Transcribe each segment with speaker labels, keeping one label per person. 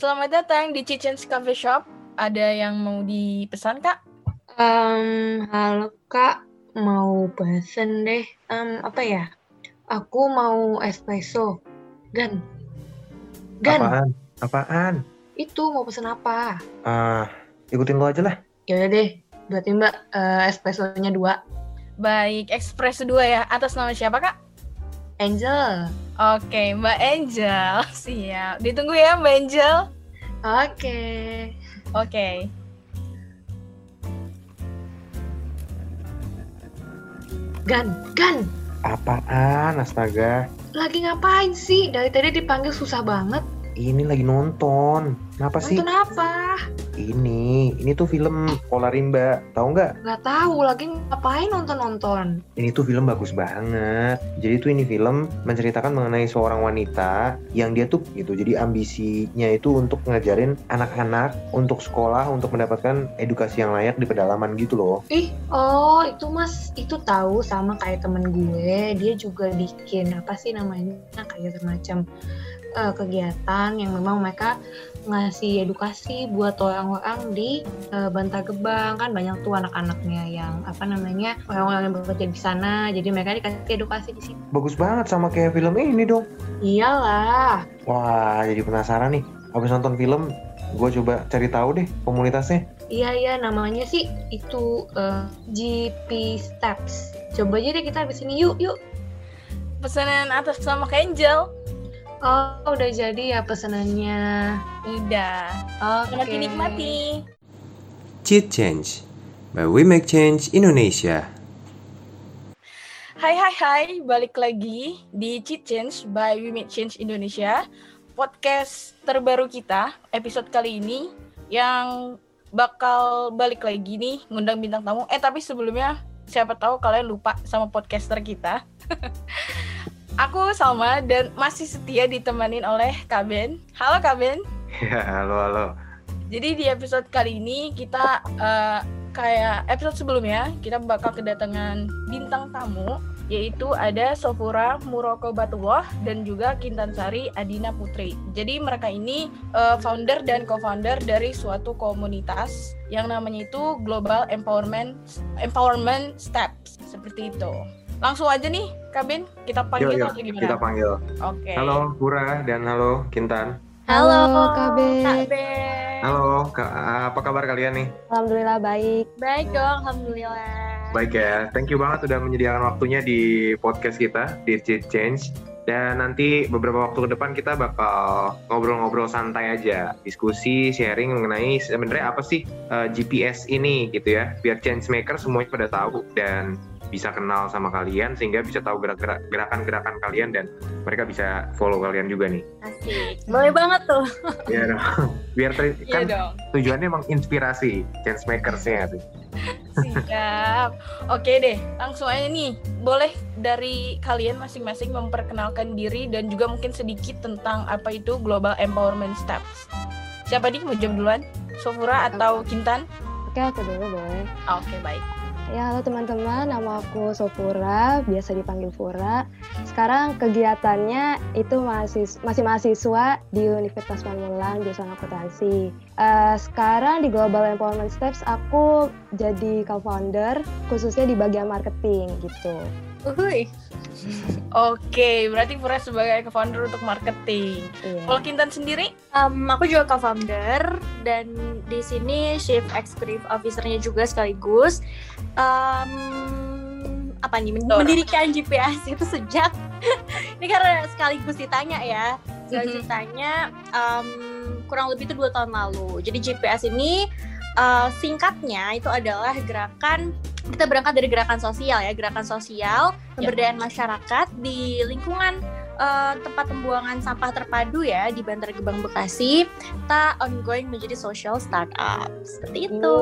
Speaker 1: Selamat datang di Chichen's Coffee Shop. Ada yang mau dipesan, Kak?
Speaker 2: Um, halo Kak, mau pesen deh. Um, apa ya? Aku mau espresso. Gan. Gan.
Speaker 3: Apaan? Apaan?
Speaker 2: Itu mau pesen apa?
Speaker 3: Ah, ikutin lo aja lah.
Speaker 2: Ya udah deh. Berarti Mbak uh, espressonya dua.
Speaker 1: Baik, Express 2 ya. Atas nama siapa, Kak?
Speaker 2: Angel.
Speaker 1: Oke, Mbak Angel. Siap. Ditunggu ya, Mbak Angel.
Speaker 2: Oke.
Speaker 1: Oke.
Speaker 2: Gan, Gan.
Speaker 3: Apaan, astaga?
Speaker 2: Lagi ngapain sih? Dari tadi dipanggil susah banget.
Speaker 3: Ini lagi nonton. Kenapa sih?
Speaker 2: Nonton apa?
Speaker 3: Ini, ini tuh film Pola Rimba. Tahu nggak?
Speaker 2: Gak tahu lagi ngapain nonton-nonton.
Speaker 3: Ini tuh film bagus banget. Jadi tuh ini film menceritakan mengenai seorang wanita yang dia tuh gitu. Jadi ambisinya itu untuk ngajarin anak-anak untuk sekolah untuk mendapatkan edukasi yang layak di pedalaman gitu loh.
Speaker 2: Ih, oh itu mas, itu tahu sama kayak temen gue. Dia juga bikin apa sih namanya kayak semacam uh, kegiatan yang memang mereka ngasih edukasi buat orang-orang di uh, Bantar Gebang kan banyak tuh anak-anaknya yang apa namanya orang-orang yang bekerja di sana jadi mereka dikasih edukasi di situ.
Speaker 3: Bagus banget sama kayak film ini dong.
Speaker 2: Iyalah.
Speaker 3: Wah, jadi penasaran nih. Habis nonton film, gue coba cari tahu deh komunitasnya.
Speaker 2: Iya iya namanya sih itu uh, GP Steps. Coba aja deh kita di sini yuk yuk.
Speaker 1: Pesanan atas Kak Angel.
Speaker 2: Oh, udah jadi ya pesanannya.
Speaker 1: Udah.
Speaker 2: Oke.
Speaker 1: Selamat dinikmati.
Speaker 4: Cheat Change by We Make Change Indonesia.
Speaker 1: Hai hai hai, balik lagi di Cheat Change by We Make Change Indonesia. Podcast terbaru kita, episode kali ini yang bakal balik lagi nih ngundang bintang tamu. Eh tapi sebelumnya siapa tahu kalian lupa sama podcaster kita. Aku Salma dan masih setia ditemanin oleh Kak Ben. Halo Kak Ben.
Speaker 3: Ya, halo halo.
Speaker 1: Jadi di episode kali ini kita uh, kayak episode sebelumnya kita bakal kedatangan bintang tamu yaitu ada Sofura Muroko Batuwoh dan juga Kintan Sari Adina Putri. Jadi mereka ini uh, founder dan co-founder dari suatu komunitas yang namanya itu Global Empowerment Empowerment Steps seperti itu. Langsung aja nih, Kabin, kita panggil
Speaker 3: Yo, yo,
Speaker 1: atau gimana?
Speaker 3: Kita panggil.
Speaker 1: Oke.
Speaker 3: Halo Pura dan halo Kintan.
Speaker 2: Halo, Kak Ben.
Speaker 1: Kak Ben.
Speaker 3: Halo, Kak, apa kabar kalian nih?
Speaker 2: Alhamdulillah baik.
Speaker 1: Baik dong, alhamdulillah.
Speaker 3: Baik ya, thank you banget udah menyediakan waktunya di podcast kita di Change. Dan nanti beberapa waktu ke depan kita bakal ngobrol-ngobrol santai aja, diskusi, sharing mengenai sebenarnya apa sih uh, GPS ini gitu ya, biar change maker semuanya pada tahu dan bisa kenal sama kalian sehingga bisa tahu gerak-gerak gerakan-gerakan kalian dan mereka bisa follow kalian juga nih.
Speaker 1: Asik. Boleh banget tuh.
Speaker 3: Iya dong. Biar ter-
Speaker 1: Iya
Speaker 3: kan
Speaker 1: dong.
Speaker 3: tujuannya emang inspirasi change makersnya tuh.
Speaker 1: Siap. Oke deh, langsung aja nih. Boleh dari kalian masing-masing memperkenalkan diri dan juga mungkin sedikit tentang apa itu Global Empowerment Steps. Siapa nih mau jawab duluan? Sofura atau Kintan?
Speaker 5: Oke, aku dulu boleh.
Speaker 1: Oke, baik.
Speaker 5: Ya, halo teman-teman, nama aku Sofura, biasa dipanggil Fura. Sekarang kegiatannya itu masih masih mahasiswa di Universitas Pamulang, jurusan akuntansi. Eh, sekarang di Global Empowerment Steps aku jadi co-founder, khususnya di bagian marketing gitu.
Speaker 1: Uhuy. Oke, berarti Fura sebagai co-founder untuk marketing.
Speaker 5: Iya.
Speaker 1: Kalau Kintan sendiri?
Speaker 6: Um, aku juga co-founder dan di sini chief executive officer-nya juga sekaligus. Um, apa nih men-
Speaker 1: Betul.
Speaker 6: mendirikan GPS itu sejak ini karena sekaligus ditanya ya sekaligus
Speaker 1: Mhm.
Speaker 6: ditanya um, kurang lebih itu dua tahun lalu jadi GPS ini uh, singkatnya itu adalah gerakan kita berangkat dari gerakan sosial ya gerakan sosial pemberdayaan masyarakat di lingkungan uh, tempat pembuangan sampah terpadu ya di Bantar Gebang Bekasi kita ongoing menjadi social startup seperti itu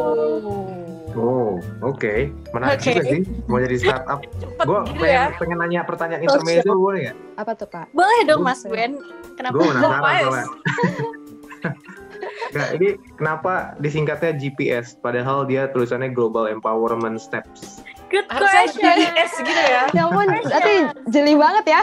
Speaker 3: Oh, oke. Menarik
Speaker 1: Oke.
Speaker 3: juga sih mau jadi startup. Gue
Speaker 1: gitu
Speaker 3: pengen,
Speaker 1: ya.
Speaker 3: pengen nanya pertanyaan intermezzo boleh nggak?
Speaker 5: Apa tuh, Kak?
Speaker 6: boleh dong Mas Gwen kenapa
Speaker 3: Gue penasaran Nggak, ini kenapa disingkatnya GPS padahal dia tulisannya Global Empowerment Steps?
Speaker 6: Good
Speaker 1: Harusnya
Speaker 6: question.
Speaker 1: GES gitu ya.
Speaker 5: Ya ampun, berarti jeli banget ya.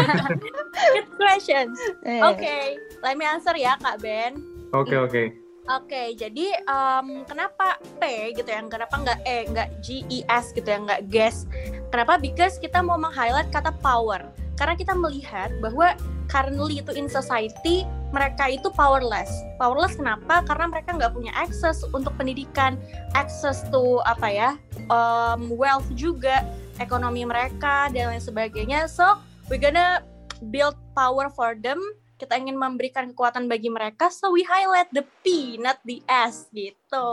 Speaker 6: Good questions.
Speaker 5: Eh,
Speaker 6: Oke, let me answer ya Kak Ben.
Speaker 3: Oke oke.
Speaker 6: Oke, jadi em, kenapa P gitu ya? Kenapa nggak E, nggak G, E, S gitu ya? Nggak guess. Kenapa? Because kita mau meng-highlight kata power. Karena kita melihat bahwa currently itu in society mereka itu powerless. Powerless kenapa? Karena mereka nggak punya akses untuk pendidikan, akses to apa ya, em, wealth juga, ekonomi mereka dan lain sebagainya. So we gonna build power for them kita ingin memberikan kekuatan bagi mereka, so we highlight the P, not the S gitu.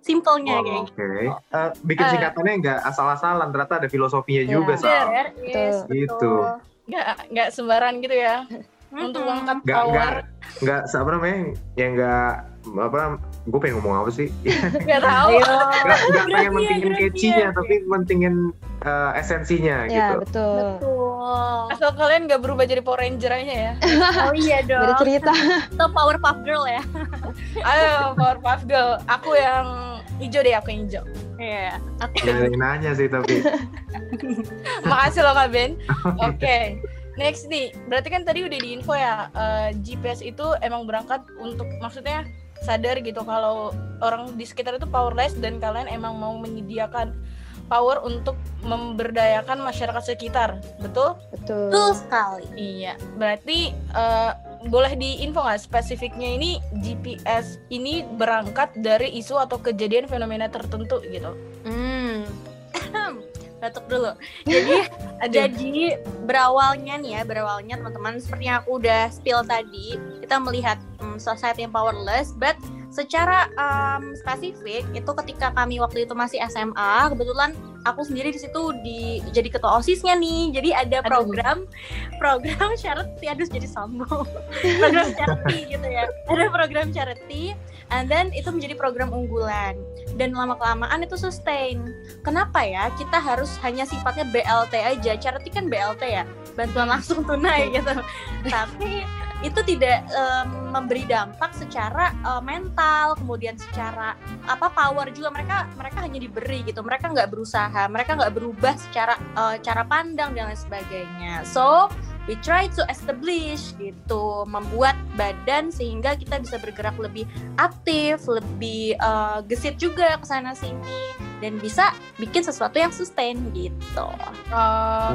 Speaker 6: Simpelnya
Speaker 3: Oh,
Speaker 6: kayak
Speaker 3: Oke. Eh, bikin
Speaker 1: Eh.
Speaker 3: singkatannya nggak asal-asalan, ternyata ada filosofinya
Speaker 5: Iya.
Speaker 3: juga,
Speaker 6: gitu.
Speaker 3: Sal.
Speaker 6: There is,
Speaker 3: Gitu.
Speaker 6: betul.
Speaker 1: Nggak nggak sembaran gitu ya. Untuk mengangkat power.
Speaker 3: nggak nggak apa namanya? Ya nggak apa? Gue pengen ngomong apa sih?
Speaker 1: Nggak tahu.
Speaker 3: Nggak nggak pengen mentingin catchy-nya, tapi mentingin eh, esensinya
Speaker 5: ya
Speaker 3: gitu.
Speaker 5: betul.
Speaker 6: Betul.
Speaker 1: Asal kalian nggak berubah jadi Power Ranger aja ya.
Speaker 6: Oh iya dong.
Speaker 5: cerita.
Speaker 6: Itu Powerpuff Girl ya.
Speaker 1: Ayo Powerpuff Girl. Aku yang hijau deh, aku yang hijau.
Speaker 6: Iya. Aku
Speaker 3: Nggak ada yang nanya sih tapi.
Speaker 1: Makasih loh Kak Ben. Oke. Next nih, berarti kan tadi udah diinfo ya eh, GPS itu emang berangkat untuk maksudnya sadar gitu kalau orang di sekitar itu powerless dan kalian emang mau menyediakan power untuk memberdayakan masyarakat sekitar, betul?
Speaker 5: Betul.
Speaker 6: betul sekali.
Speaker 1: Iya, berarti eh, boleh diinfo nggak spesifiknya ini GPS ini berangkat dari isu atau kejadian fenomena tertentu gitu?
Speaker 6: Hmm. Batuk dulu. Jadi. Jadi berawalnya nih ya, berawalnya teman-teman seperti yang aku udah spill tadi, kita melihat mm, society yang powerless, but secara um, spesifik itu ketika kami waktu itu masih SMA, kebetulan aku sendiri di situ di jadi ketua OSISnya nih. Jadi ada
Speaker 1: Aduh.
Speaker 6: program program charity, aduh jadi sombong. program charity gitu ya. Ada program charity and then itu menjadi program unggulan dan lama kelamaan itu sustain kenapa ya kita harus hanya sifatnya BLT aja charity kan BLT ya bantuan langsung tunai gitu tapi itu tidak em, memberi dampak secara eh, mental kemudian secara apa power juga. Mereka mereka hanya diberi gitu. Mereka nggak berusaha mereka nggak berubah secara eh, cara pandang dan lain sebagainya. So we try to establish gitu membuat badan sehingga kita bisa bergerak lebih aktif lebih eh, gesit juga ke sana sini dan bisa bikin sesuatu yang sustain gitu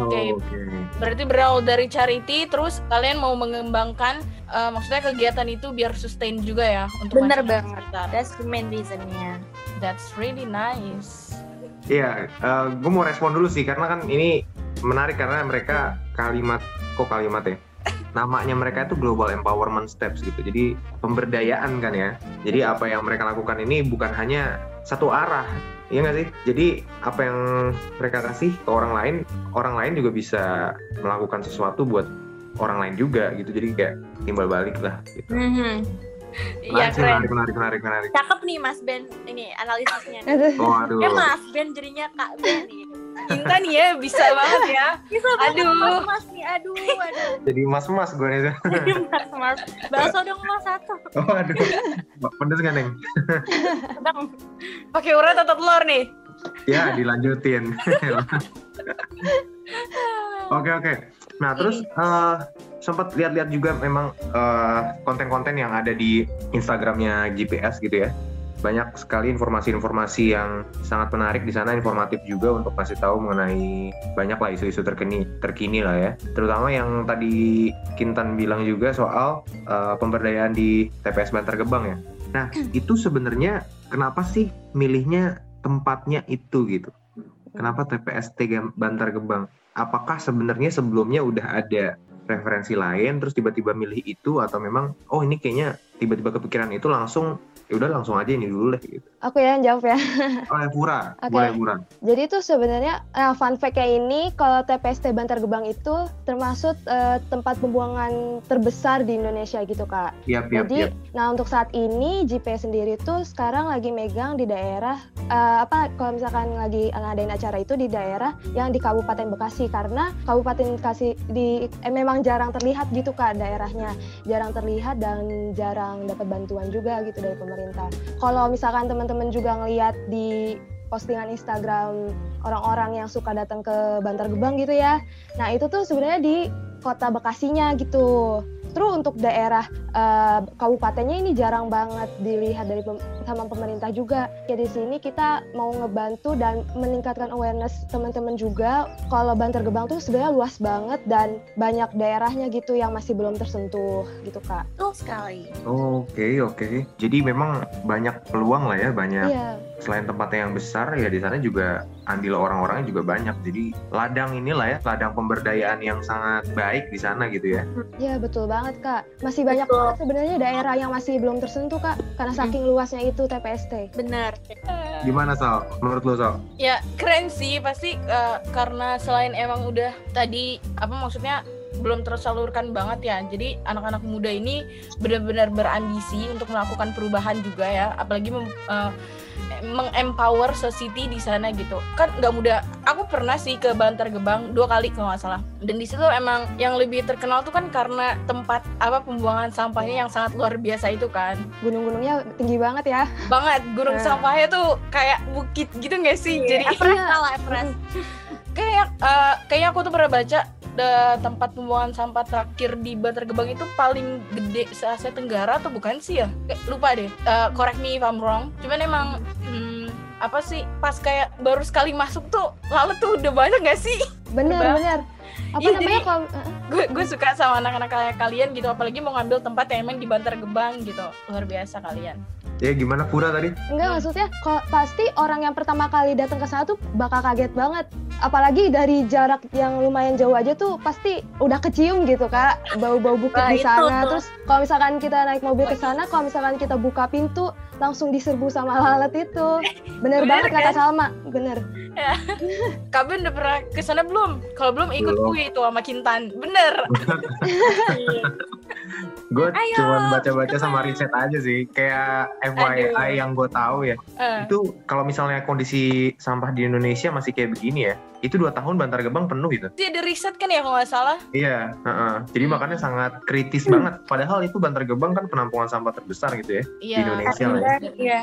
Speaker 1: Oke,
Speaker 3: Oh, Oke.
Speaker 1: berarti berawal dari charity, terus kalian mau mengembangkan, eh, maksudnya kegiatan itu biar sustain juga ya untuk
Speaker 6: Bener banget.
Speaker 1: sekitar.
Speaker 6: that's the main reasonnya
Speaker 1: That's really nice.
Speaker 3: Iya, gue mau respon dulu sih karena kan ini menarik karena mereka kalimat kok kalimat ya. Namanya mereka itu Global Empowerment Steps gitu. Jadi pemberdayaan kan ya. Jadi apa yang mereka lakukan ini bukan hanya satu arah, Iya nggak sih? Jadi apa yang mereka kasih ke orang lain, orang lain juga bisa melakukan sesuatu buat orang lain juga gitu. Jadi kayak timbal balik lah gitu.
Speaker 6: Mhm.
Speaker 1: Iya
Speaker 3: Menarik sih,
Speaker 1: keren.
Speaker 3: menarik, menarik, menarik, menarik.
Speaker 6: cakep nih mas Ben ini analisisnya nih.
Speaker 3: Oh, aduh.
Speaker 6: ya mas Ben jadinya kak Ben nih
Speaker 1: Intan ya bisa banget ya.
Speaker 6: bisa banget
Speaker 1: Aduh.
Speaker 6: mas mas nih aduh aduh
Speaker 3: Jadi mas-mas gue nih.
Speaker 6: Jadi mas mas bakso dong mas satu
Speaker 3: Oh, aduh. Pedes kan, Neng?
Speaker 1: Pakai urat atau telur nih?
Speaker 3: Ya, dilanjutin. Oke oke. Nah terus eh, sempat lihat-lihat juga memang eh, konten-konten yang ada di Instagramnya GPS gitu ya. Banyak sekali informasi-informasi yang sangat menarik di sana, informatif juga untuk kasih tahu mengenai banyak lah isu-isu terkini, terkini lah ya. Terutama yang tadi Kintan bilang juga soal eh, pemberdayaan di TPS Bantar Gebang ya. Nah itu sebenarnya kenapa sih milihnya tempatnya itu gitu? Kenapa TPS Tiga Bantar Gebang? Apakah sebenarnya sebelumnya udah ada referensi lain terus tiba-tiba milih itu atau memang oh ini kayaknya tiba-tiba kepikiran itu langsung ya udah langsung aja ini dulu deh gitu.
Speaker 5: Aku ya yang jawab ya.
Speaker 3: Oleh Pura,
Speaker 5: Oke.
Speaker 3: boleh Pura.
Speaker 5: Jadi itu sebenarnya eh, fun fact-nya ini kalau TPST Bantar Gebang itu termasuk eh, tempat pembuangan terbesar di Indonesia gitu kak.
Speaker 3: Yap, yap,
Speaker 5: Jadi,
Speaker 3: yap.
Speaker 5: nah untuk saat ini GPS sendiri tuh sekarang lagi megang di daerah eh, apa kalau misalkan lagi ngadain acara itu di daerah yang di Kabupaten Bekasi karena Kabupaten Bekasi di eh, memang jarang terlihat gitu kak daerahnya, jarang terlihat dan jarang dapat bantuan juga gitu dari pemerintah. Kalau misalkan teman-teman juga ngelihat di postingan Instagram orang-orang yang suka datang ke Bantar Gebang gitu ya. Nah itu tuh sebenarnya di kota Bekasinya gitu. Terus untuk daerah uh, kabupatennya ini jarang banget dilihat dari pem sama pemerintah juga. Ya di sini kita mau ngebantu dan meningkatkan awareness teman-teman juga. Kalau Bantar Gebang tuh sebenarnya luas banget dan banyak daerahnya gitu yang masih belum tersentuh gitu kak.
Speaker 6: Betul sekali.
Speaker 3: Oke okay, oke. Okay. Jadi memang banyak peluang lah ya banyak.
Speaker 5: Iya.
Speaker 3: Selain tempatnya yang besar ya di sana juga andil orang-orangnya juga banyak. Jadi ladang inilah ya ladang pemberdayaan yang sangat baik di sana gitu ya.
Speaker 5: Iya betul banget kak. Masih banyak Betul. banget sebenarnya daerah yang masih belum tersentuh kak karena saking luasnya itu TPST.
Speaker 6: Benar.
Speaker 3: Gimana Sal? Menurut lo Sal?
Speaker 1: Ya keren sih pasti uh, karena selain emang udah tadi apa maksudnya belum tersalurkan banget ya. Jadi anak-anak muda ini benar-benar berambisi untuk melakukan perubahan juga ya. Apalagi mem, uh, mengempower society di sana gitu kan nggak mudah aku pernah sih ke Bantar Gebang dua kali kalau nggak salah dan di situ emang yang lebih terkenal tuh kan karena tempat apa pembuangan sampahnya yang sangat luar biasa itu kan
Speaker 5: gunung-gunungnya tinggi banget ya
Speaker 1: banget gunung nah. sampahnya tuh kayak bukit gitu nggak sih
Speaker 6: yeah, jadi Everest iya. lah Everest
Speaker 1: kayak uh, kayaknya aku tuh pernah baca the tempat pembuangan sampah terakhir di Bantar Gebang itu paling gede se Asia Tenggara atau bukan sih ya? Kayak, lupa deh. Uh, correct me if I'm wrong. Cuman emang hmm, apa sih pas kayak baru sekali masuk tuh lalu tuh udah banyak gak sih?
Speaker 5: Bener bener. Apa ya, namanya kalau
Speaker 1: gue gue suka sama anak-anak kayak kalian gitu apalagi mau ngambil tempat yang emang di Bantar Gebang gitu luar biasa kalian.
Speaker 3: Ya gimana Pura tadi?
Speaker 5: Enggak maksudnya kok pasti orang yang pertama kali datang ke sana tuh bakal kaget banget. Apalagi dari jarak yang lumayan jauh aja tuh pasti udah kecium gitu kak bau-bau bukit nah, di sana. Terus kalau misalkan kita naik mobil ke sana, kalau misalkan kita buka pintu langsung diserbu sama lalat itu. Bener, bener banget kan? kata Salma, bener.
Speaker 1: Ya. Kabin udah pernah ke sana belum? Kalau belum ikut gue itu sama Kintan. Bener.
Speaker 3: gue cuma baca-baca sama riset aja sih kayak FYI Aduh. yang gue tahu ya uh. itu kalau misalnya kondisi sampah di Indonesia masih kayak begini ya itu dua tahun Bantar Gebang penuh gitu.
Speaker 1: Dia ada riset kan ya kalau nggak salah?
Speaker 3: Iya, uh -uh. jadi hmm. makanya sangat kritis hmm. banget. Padahal itu Bantar Gebang kan penampungan sampah terbesar gitu ya iya, di Indonesia lah. Ya. Iya.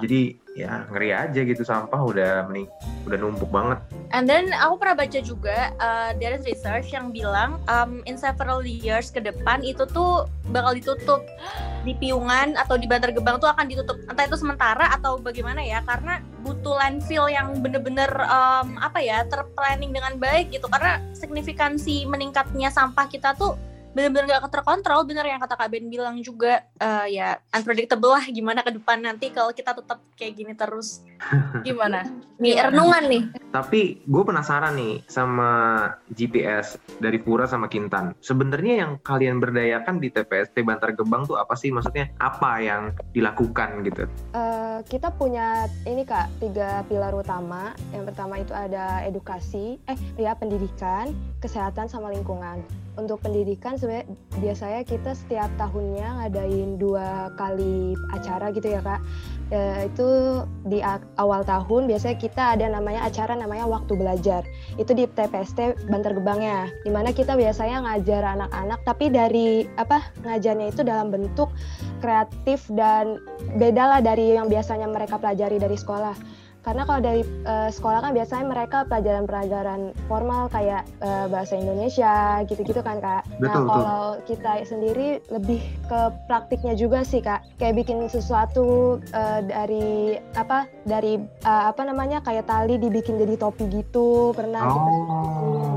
Speaker 3: Jadi ya ngeri aja gitu sampah udah mening udah numpuk banget.
Speaker 6: And then aku pernah baca juga uh, dari research yang bilang um, in several years ke depan itu tuh bakal ditutup. Di Piungan atau di Bantar Gebang tuh akan ditutup. Entah itu sementara atau bagaimana ya karena butuh landfill yang bener-bener um, apa ya terplanning dengan baik gitu. Karena signifikansi meningkatnya sampah kita tuh bener-bener gak terkontrol bener yang kata Kak Ben bilang juga uh, ya unpredictable lah gimana ke depan nanti kalau kita tetap kayak gini terus.
Speaker 1: Gimana?
Speaker 6: Nih renungan nih.
Speaker 3: Tapi gue penasaran nih sama GPS dari Pura sama Kintan. Sebenarnya yang kalian berdayakan di TPST Bantar Gebang tuh apa sih? Maksudnya apa yang dilakukan gitu?
Speaker 5: Uh, kita punya ini kak tiga pilar utama. Yang pertama itu ada edukasi eh ya pendidikan kesehatan sama lingkungan untuk pendidikan sebenarnya biasanya kita setiap tahunnya ngadain dua kali acara gitu ya kak. E, itu di awal tahun biasanya kita ada namanya acara namanya waktu belajar. Itu di TPST Bantar Gebangnya. Di mana kita biasanya ngajar anak-anak tapi dari apa ngajarnya itu dalam bentuk kreatif dan beda lah dari yang biasanya mereka pelajari dari sekolah karena kalau dari uh, sekolah kan biasanya mereka pelajaran-pelajaran formal kayak uh, bahasa Indonesia gitu-gitu kan kak. Nah, betul, nah kalau kita sendiri lebih ke praktiknya juga sih kak. Kayak bikin sesuatu uh, dari apa dari uh, apa namanya kayak tali dibikin jadi topi gitu pernah. Oh. Kita,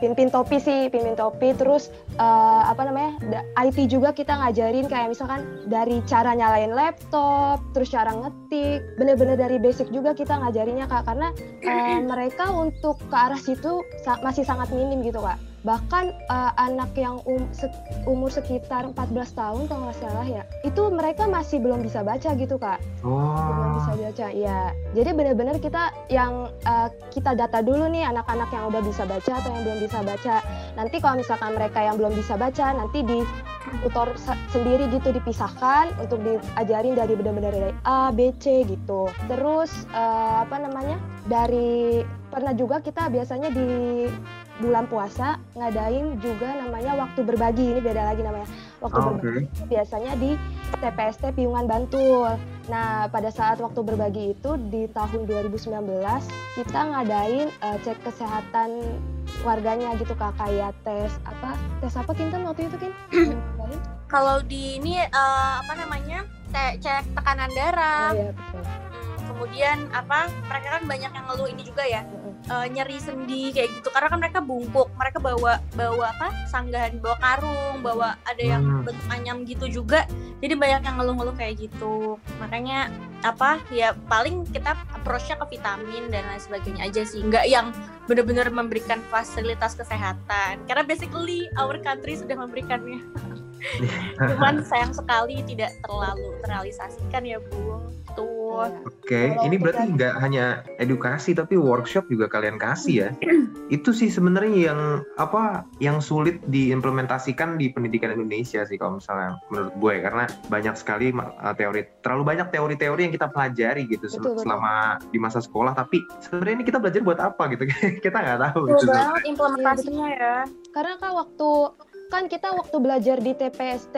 Speaker 5: pimpin topi sih pimpin topi. Terus uh, apa namanya IT juga kita ngajarin kayak misalkan dari cara nyalain laptop terus cara ngetik. Bener-bener dari basic juga kita ngajarinnya kak. Karena uh, mereka untuk ke arah situ sa masih sangat minim gitu kak bahkan uh, anak yang um, se umur sekitar 14 tahun kalau nggak salah ya itu mereka masih belum bisa baca gitu kak. Oh. belum bisa baca ya jadi benar-benar kita yang uh, kita data dulu nih anak-anak yang udah bisa baca atau yang belum bisa baca. Nanti kalau misalkan mereka yang belum bisa baca nanti di tutor sendiri gitu dipisahkan untuk diajarin dari benar-benar dari A B C gitu. Terus uh, apa namanya dari pernah juga kita biasanya di bulan puasa ngadain juga namanya waktu berbagi ini beda lagi namanya waktu
Speaker 3: Oh,
Speaker 5: berbagi biasanya di TPST Piungan Bantul. Nah pada saat waktu berbagi itu di tahun 2019 kita ngadain eh, cek kesehatan warganya gitu kak kayak tes apa tes apa Kintan waktu itu Kin?
Speaker 6: Kalau di ini eh, apa namanya? Cek, cek tekanan darah.
Speaker 5: Oh iya betul.
Speaker 6: Kemudian apa? Mereka kan banyak yang ngeluh ini juga ya. Eh, nyeri sendi kayak gitu. Karena kan mereka bungkuk mereka bawa bawa apa sanggahan bawa karung bawa ada yang
Speaker 3: Hmm.
Speaker 6: bentuk anyam gitu juga. Jadi banyak yang ngeluh-ngeluh kayak gitu. Makanya apa ya paling kita approach-nya ke vitamin dan lain sebagainya aja sih. Nggak yang benar-benar memberikan fasilitas kesehatan. Karena basically our country sudah memberikannya. Cuman sayang sekali tidak terlalu terrealisasikan ya bu tuh
Speaker 5: Iya.
Speaker 3: Oke,
Speaker 5: Kalau
Speaker 3: ini berarti
Speaker 5: kita-
Speaker 3: nggak hanya edukasi tapi workshop juga kalian kasih ya. Itu sih sebenarnya yang apa yang sulit diimplementasikan di pendidikan Indonesia sih kalau misalnya menurut gue karena banyak sekali uh, teori terlalu banyak teori-teori yang kita pelajari gitu
Speaker 5: betul.
Speaker 3: selama di masa sekolah tapi sebenarnya ini kita belajar buat apa gitu kita nggak tahu
Speaker 6: Betul
Speaker 3: gitu.
Speaker 6: banget implementasinya ya
Speaker 5: Karena kan waktu kan kita waktu belajar di TPST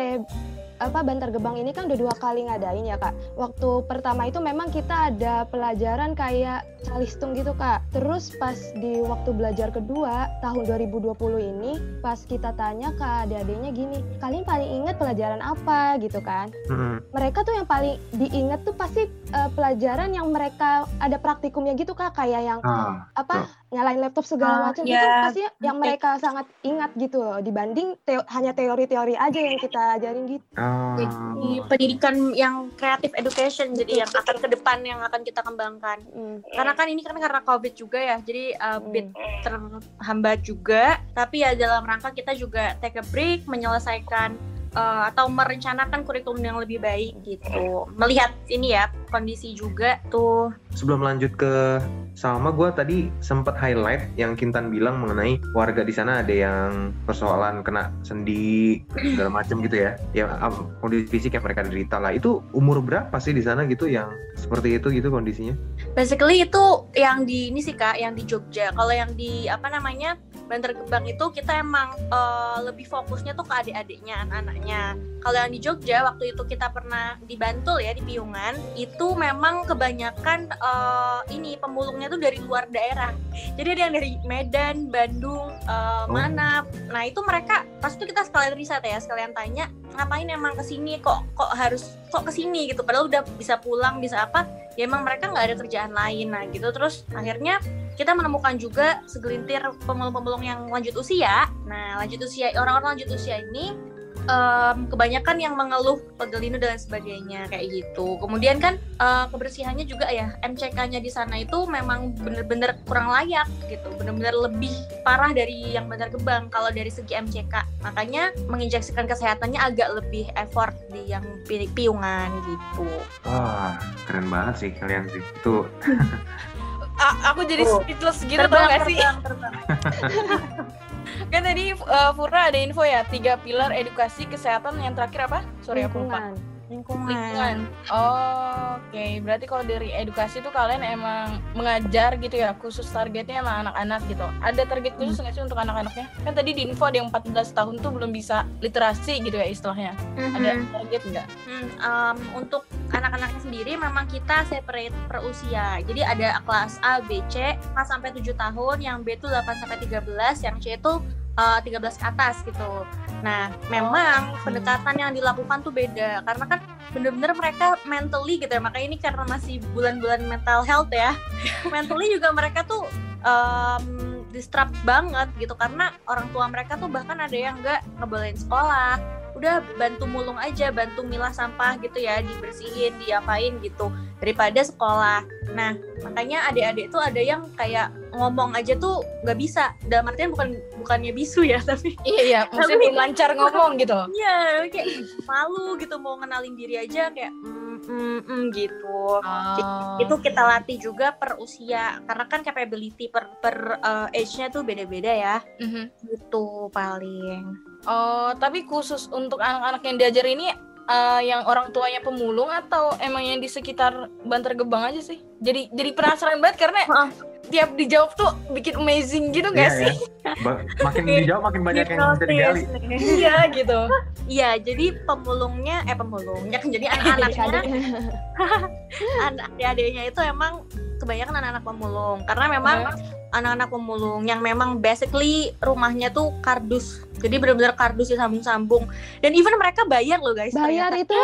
Speaker 5: apa Bantar Gebang ini kan udah dua kali ngadain ya kak. Waktu pertama itu memang kita ada pelajaran kayak calistung gitu kak. Terus pas di waktu belajar kedua tahun 2020 ini pas kita tanya ke adik-adiknya gini, kalian paling ingat pelajaran apa gitu kan?
Speaker 3: Mm-mm.
Speaker 5: mereka tuh yang paling diingat tuh pasti eh, pelajaran yang mereka ada praktikumnya gitu kak kayak yang
Speaker 3: Ah,
Speaker 5: apa nyalain laptop segala
Speaker 6: Ah,
Speaker 5: macam itu
Speaker 6: ya.
Speaker 5: pasti yang mereka sangat ingat gitu loh dibanding teo- hanya teori-teori aja yang kita ajarin gitu.
Speaker 3: ah.
Speaker 6: di pendidikan yang creative education jadi yang akan ke depan yang akan kita kembangkan
Speaker 5: Hmm.
Speaker 6: karena kan ini kan karena covid juga ya jadi uh,
Speaker 5: Hmm.
Speaker 6: bit terhambat juga tapi ya dalam rangka kita juga take a break menyelesaikan uh, atau merencanakan kurikulum yang lebih baik gitu melihat ini ya kondisi juga tuh
Speaker 3: Sebelum lanjut ke sama gue tadi sempat highlight yang Kintan bilang mengenai warga di sana ada yang persoalan kena sendi segala macam gitu ya. Um, kondisi fisik yang mereka derita lah. Itu umur berapa sih di sana gitu yang seperti itu gitu kondisinya?
Speaker 6: basically itu yang di ini sih kak yang di Jogja kalau yang di apa namanya Bantar Gebang itu kita emang eh, lebih fokusnya tuh ke adik-adiknya anak-anaknya. Kalau yang di Jogja waktu itu kita pernah di Bantul ya di Piungan itu memang kebanyakan eh, ini pemulungnya tuh dari luar daerah. Jadi ada yang dari Medan Bandung eh,
Speaker 3: Oh.
Speaker 6: mana nah itu mereka pas itu kita sekalian riset ya sekalian tanya ngapain emang ke sini kok kok harus kok ke sini gitu. Padahal udah bisa pulang bisa apa ya emang mereka nggak ada kerjaan lain. Nah gitu. Terus akhirnya kita menemukan juga segelintir pemulung-pemulung yang lanjut usia. Nah lanjut usia orang-orang lanjut usia ini em, kebanyakan yang mengeluh pegelinu dan sebagainya kayak gitu. Kemudian kan eh, kebersihannya juga ya MCK-nya di sana itu memang bener-bener kurang layak gitu. Bener-bener lebih parah dari yang Bantar Gebang kalau dari segi MCK makanya menginjeksikan kesehatannya agak lebih effort di yang pi- piungan gitu.
Speaker 3: Wah keren banget sih kalian sih. Itu
Speaker 1: A- aku jadi
Speaker 6: Oh.
Speaker 1: speechless gitu tau gak sih?
Speaker 6: terbang, terbang.
Speaker 1: Kan tadi uh, Fura ada info ya, tiga pilar edukasi kesehatan yang terakhir apa? Sorry aku lupa.
Speaker 5: Lingkungan.
Speaker 6: lingkungan.
Speaker 1: Oh, Oke, berarti kalau dari edukasi tuh kalian emang mengajar gitu ya, khusus targetnya emang anak-anak gitu. Ada target khusus nggak sih untuk anak-anaknya? Kan tadi di info ada yang 14 tahun tuh belum bisa literasi gitu ya istilahnya. Ada
Speaker 6: Mhm.
Speaker 1: target nggak?
Speaker 6: Hmm, em, untuk anak-anaknya sendiri memang kita separate per usia. Jadi ada kelas A, B, C, A sampai 7 tahun, yang B itu 8 sampai 13, yang C itu eh, 13 ke atas gitu. Nah, memang pendekatan yang dilakukan tuh beda karena kan bener-bener mereka mentally gitu ya. Makanya ini karena masih bulan-bulan mental health ya. mentally juga mereka tuh em, distract banget gitu karena orang tua mereka tuh bahkan ada yang nggak ngebolehin sekolah udah bantu mulung aja, bantu milah sampah gitu ya, dibersihin, diapain gitu daripada sekolah. Nah, makanya adik-adik tuh ada yang kayak ngomong aja tuh nggak bisa. Dalam artian bukan bukannya bisu ya, tapi
Speaker 1: Iya iya, maksudnya belum lancar ngomong gitu.
Speaker 6: iya kayak malu gitu mau ngenalin diri aja kayak mm, mm, mm, gitu.
Speaker 1: Oh.
Speaker 6: Itu kita latih juga per usia karena kan capability per per uh, age-nya tuh beda-beda ya.
Speaker 1: Mhm.
Speaker 6: Gitu paling.
Speaker 1: Oh, tapi khusus untuk anak-anak yang diajar ini eh, yang orang tuanya pemulung atau emang yang di sekitar Bantar Gebang aja sih? Jadi jadi penasaran banget karena
Speaker 6: Heeh.
Speaker 1: tiap dijawab tuh bikin amazing gitu gak
Speaker 3: Iya,
Speaker 1: sih?
Speaker 3: Ba- makin dijawap makin banyak yang bisa digali.
Speaker 1: Iya gitu.
Speaker 6: Iya, jadi pemulungnya eh pemulungnya kan jadi anak-anaknya anak adiknya itu emang kebanyakan anak-anak pemulung karena memang anak-anak pemulung yang memang basically rumahnya tuh kardus. Jadi benar-benar kardus disambung-sambung dan even mereka bayar loh guys
Speaker 5: bayar
Speaker 6: ternyata.
Speaker 5: itu.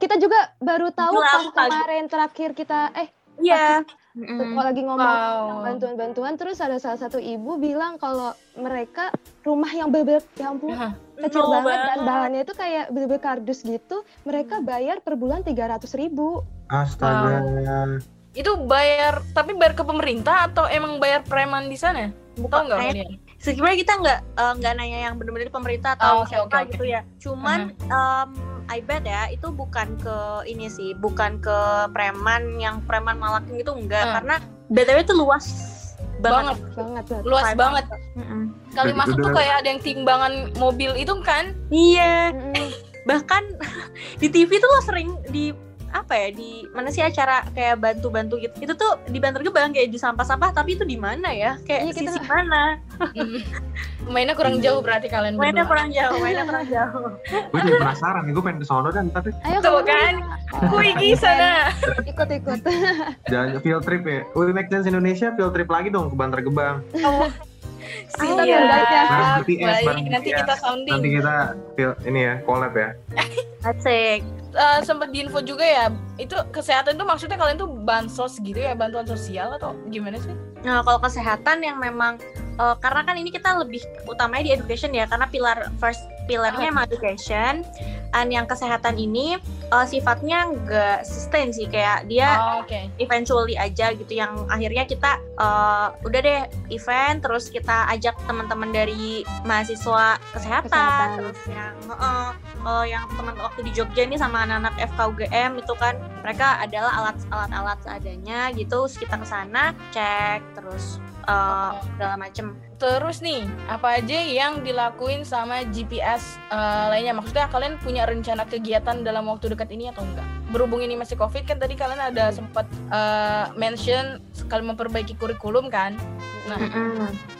Speaker 5: Kita juga baru tahu pas kemarin terakhir kita eh
Speaker 6: iya.
Speaker 5: kalau lagi ngomong
Speaker 1: Wow.
Speaker 5: bantuan-bantuan terus ada salah satu ibu bilang kalau mereka rumah yang bener ya ampun
Speaker 1: Hah.
Speaker 5: kecil
Speaker 6: No
Speaker 5: banget dan bahannya itu kayak bener-bener kardus gitu mereka bayar per bulan 300 ribu.
Speaker 3: Astaga.
Speaker 1: Itu bayar tapi bayar ke pemerintah atau emang bayar preman di sana?
Speaker 6: Bukan
Speaker 1: nggak kalian?
Speaker 6: sebenarnya kita nggak eh, nggak nanya yang benar-benar pemerintah
Speaker 1: Oh,
Speaker 6: atau
Speaker 1: oke,
Speaker 6: siapa
Speaker 1: oke, oke.
Speaker 6: gitu ya cuman em, I bet ya itu bukan ke ini sih bukan ke preman yang preman malakin gitu enggak
Speaker 1: Hmm.
Speaker 6: karena btw itu luas banget,
Speaker 1: Banget,
Speaker 5: banget
Speaker 1: luas banget.
Speaker 6: Mm-mm.
Speaker 1: Kali
Speaker 3: Udah-
Speaker 1: masuk tuh kayak ada yang timbangan mobil itu kan?
Speaker 6: iya
Speaker 5: Mm-mm.
Speaker 6: bahkan di TV tuh lo sering di apa ya di mana sih acara kayak bantu-bantu gitu itu tuh di Bantar Gebang kayak di sampah-sampah tapi itu di mana ya kayak
Speaker 5: Iya, kita-
Speaker 6: sisi mana
Speaker 1: Hmm. Mainnya kurang jauh berarti kalian
Speaker 6: mainnya
Speaker 1: berdua.
Speaker 6: kurang jauh mainnya kurang jauh
Speaker 3: Gue jadi penasaran nih, gue pengen ke sono dan tapi
Speaker 5: ayo
Speaker 1: Tuh
Speaker 5: kamu
Speaker 1: kan. Kuy di sana.
Speaker 5: ikut-ikut
Speaker 3: jalan field trip ya. We make sense Indonesia field trip lagi dong ke Bantar Gebang.
Speaker 5: Kita
Speaker 1: Siap.
Speaker 5: guide ya.
Speaker 3: Bareng BTS,
Speaker 1: Baik,
Speaker 3: bareng
Speaker 1: nanti kita sounding.
Speaker 3: Nanti kita field, ini ya collab ya.
Speaker 6: asik
Speaker 1: Eh, sempat diinfo juga ya, itu kesehatan itu maksudnya kalian tuh bansos gitu ya, bantuan sosial atau gimana sih?
Speaker 6: Nah, kalau kesehatan yang memang eh, karena kan ini kita lebih utamanya di education ya, karena pilar first pilarnya emang education, dan yang kesehatan ini eh, sifatnya nggak sustain sih, kayak dia
Speaker 1: Oh, Oke.
Speaker 6: eventually aja gitu, yang akhirnya kita eh, udah deh event, terus kita ajak teman-teman dari mahasiswa kesehatan,
Speaker 5: Kesehatan.
Speaker 6: terus yang eh, eh, yang teman waktu di Jogja ini sama anak-anak FKUGM itu kan mereka adalah alat alat-alat seadanya gitu terus kita ke sana cek terus eh, segala macem
Speaker 1: Terus nih, apa aja yang dilakuin sama GPS eh, lainnya? Maksudnya kalian punya rencana kegiatan dalam waktu dekat ini atau enggak? Berhubung ini masih COVID kan tadi kalian ada sempat eh, mention sekali memperbaiki kurikulum kan? Nah,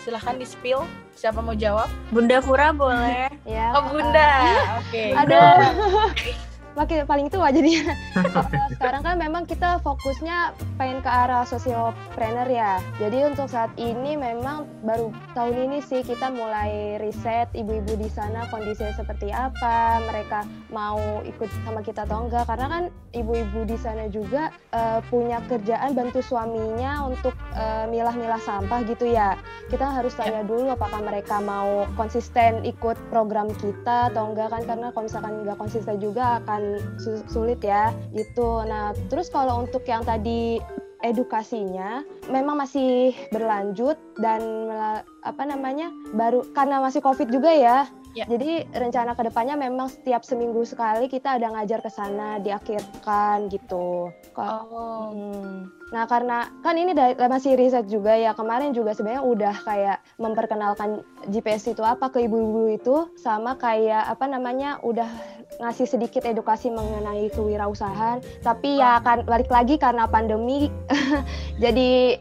Speaker 1: silahkan di spill. Siapa mau jawab?
Speaker 6: Bunda Fura boleh
Speaker 5: ya
Speaker 1: Oh Bunda. Oke.
Speaker 5: Aduh. Makin paling tua jadinya. Kalau sekarang kan memang kita fokusnya pengen ke arah sosiopreneur ya. Jadi untuk saat ini memang baru tahun ini sih kita mulai riset ibu-ibu di sana kondisinya seperti apa, mereka mau ikut sama kita atau enggak. Karena kan ibu-ibu di sana juga eh, punya kerjaan bantu suaminya untuk eh, milah-milah sampah gitu ya. Kita harus tanya dulu apakah mereka mau konsisten ikut program kita atau enggak kan karena kalau misalkan enggak konsisten juga akan su- sulit ya gitu. Nah, terus kalau untuk yang tadi edukasinya memang masih berlanjut dan apa namanya baru karena masih covid juga ya.
Speaker 1: Ya.
Speaker 5: Jadi rencana ke depannya memang setiap seminggu sekali kita ada ngajar ke sana diakhirkan gitu.
Speaker 1: Oh.
Speaker 5: Hmm. Nah karena kan ini da- masih riset juga ya kemarin juga sebenarnya udah kayak memperkenalkan GPS itu apa ke ibu-ibu itu sama kayak apa namanya udah ngasih sedikit edukasi mengenai kewirausahaan tapi ya kan balik lagi karena pandemi jadi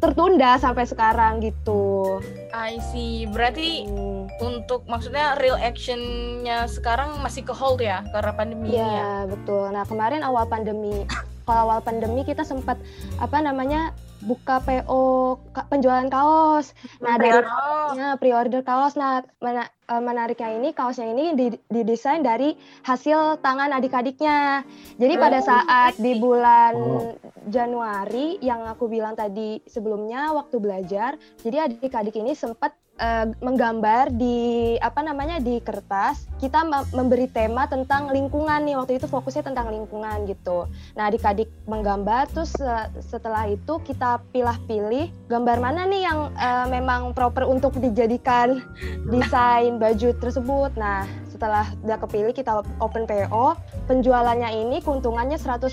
Speaker 5: tertunda sampai sekarang gitu.
Speaker 1: I see. Berarti
Speaker 5: Hmm.
Speaker 1: untuk maksudnya real actionnya sekarang masih ke hold ya karena pandemi ya.
Speaker 5: Iya betul. Nah kemarin awal pandemi, kalau awal pandemi kita sempat apa namanya buka PO ka- penjualan kaos. Nah dari
Speaker 1: Oh.
Speaker 5: ya, pre-order kaos. Nah mena- eh, menariknya ini kaosnya ini di- didesain dari hasil tangan adik-adiknya. Jadi pada
Speaker 1: Oh,
Speaker 5: saat di bulan
Speaker 3: Oh.
Speaker 5: Januari yang aku bilang tadi sebelumnya waktu belajar, jadi adik-adik ini sempat eh, menggambar di apa namanya di kertas. Kita me- memberi tema tentang lingkungan nih waktu itu fokusnya tentang lingkungan gitu. Nah adik-adik menggambar terus eh, setelah itu kita pilah-pilih gambar mana nih yang eh, memang proper untuk dijadikan desain baju tersebut. Nah setelah udah kepilih kita open PO penjualannya ini keuntungannya 100%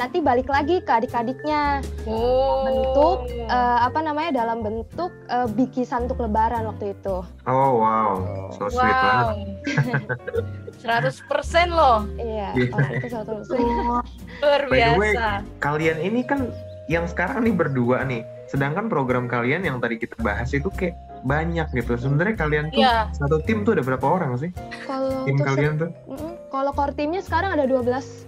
Speaker 5: nanti balik lagi ke adik-adiknya
Speaker 1: Oh.
Speaker 5: bentuk eh, apa namanya dalam bentuk eh, bikisan untuk lebaran waktu itu
Speaker 3: Oh wow, so sweet banget.
Speaker 1: Wow. 100% loh.
Speaker 5: Iya,
Speaker 3: Iya.
Speaker 5: oh, itu satu persen.
Speaker 1: Luar
Speaker 3: By the way,
Speaker 1: biasa.
Speaker 3: Kalian ini kan yang sekarang nih berdua nih. Sedangkan program kalian yang tadi kita bahas itu kayak banyak gitu. Sebenarnya kalian tuh
Speaker 1: Iya.
Speaker 3: satu tim tuh ada berapa orang sih?
Speaker 5: Kalau
Speaker 3: Tim kalian tuh?
Speaker 5: Mm-mm. Kalau core timnya sekarang ada 12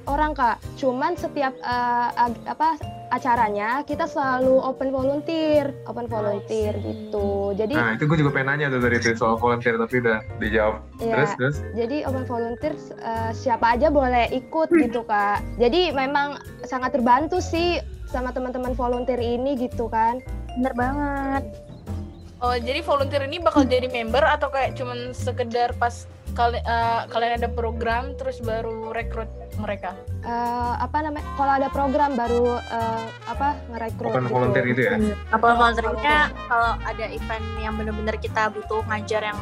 Speaker 5: orang kak. Cuman setiap eh, ag- apa acaranya kita selalu open volunteer, open volunteer
Speaker 1: see.
Speaker 5: gitu. Jadi
Speaker 3: Nah itu gue juga pengen nanya tuh dari itu soal volunteer tapi udah dijawab.
Speaker 5: ya,
Speaker 3: Terus terus.
Speaker 5: jadi open volunteer eh, siapa aja boleh ikut gitu kak. Jadi memang sangat terbantu sih sama teman-teman volunteer ini gitu kan.
Speaker 6: Bener banget.
Speaker 1: Oh, jadi volunteer ini bakal jadi member atau kayak cuman sekedar pas kali, eh, kalian ada program terus baru rekrut mereka?
Speaker 5: Eh, apa namanya? Kalau ada program baru eh, apa ngerekrut
Speaker 3: Open
Speaker 5: gitu.
Speaker 3: volunteer gitu ya?
Speaker 6: Apa volunteernya kalau ada event yang bener-bener kita butuh ngajar yang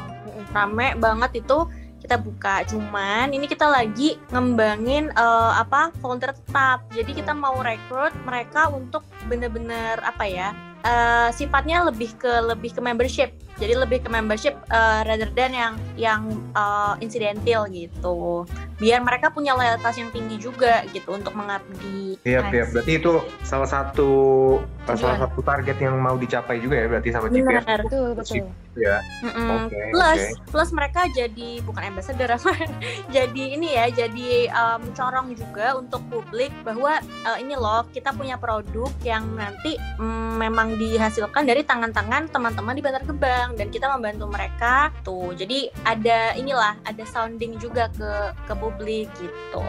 Speaker 6: rame banget itu kita buka. Cuman ini kita lagi ngembangin eh, apa volunteer tetap. Jadi kita mau rekrut mereka untuk bener-bener apa ya? eh, sifatnya lebih ke lebih ke membership. Jadi lebih ke membership eh, rather than yang yang eh, incidental gitu. Biar mereka punya loyalitas yang tinggi juga gitu untuk mengabdi.
Speaker 3: Iya, iya. Berarti itu salah satu salah
Speaker 1: Tujuan.
Speaker 3: satu target yang mau dicapai juga ya berarti sama GPS
Speaker 6: Benar.
Speaker 5: Betul, betul.
Speaker 3: ya.
Speaker 6: Mm-mm.
Speaker 3: Oke,
Speaker 6: plus
Speaker 3: oke.
Speaker 6: plus mereka jadi bukan ambassador apa jadi ini ya jadi um, corong juga untuk publik bahwa uh, ini loh kita punya produk yang nanti mm, memang dihasilkan dari tangan-tangan teman-teman di Bantar Gebang dan kita membantu mereka tuh jadi ada inilah ada sounding juga ke ke publik gitu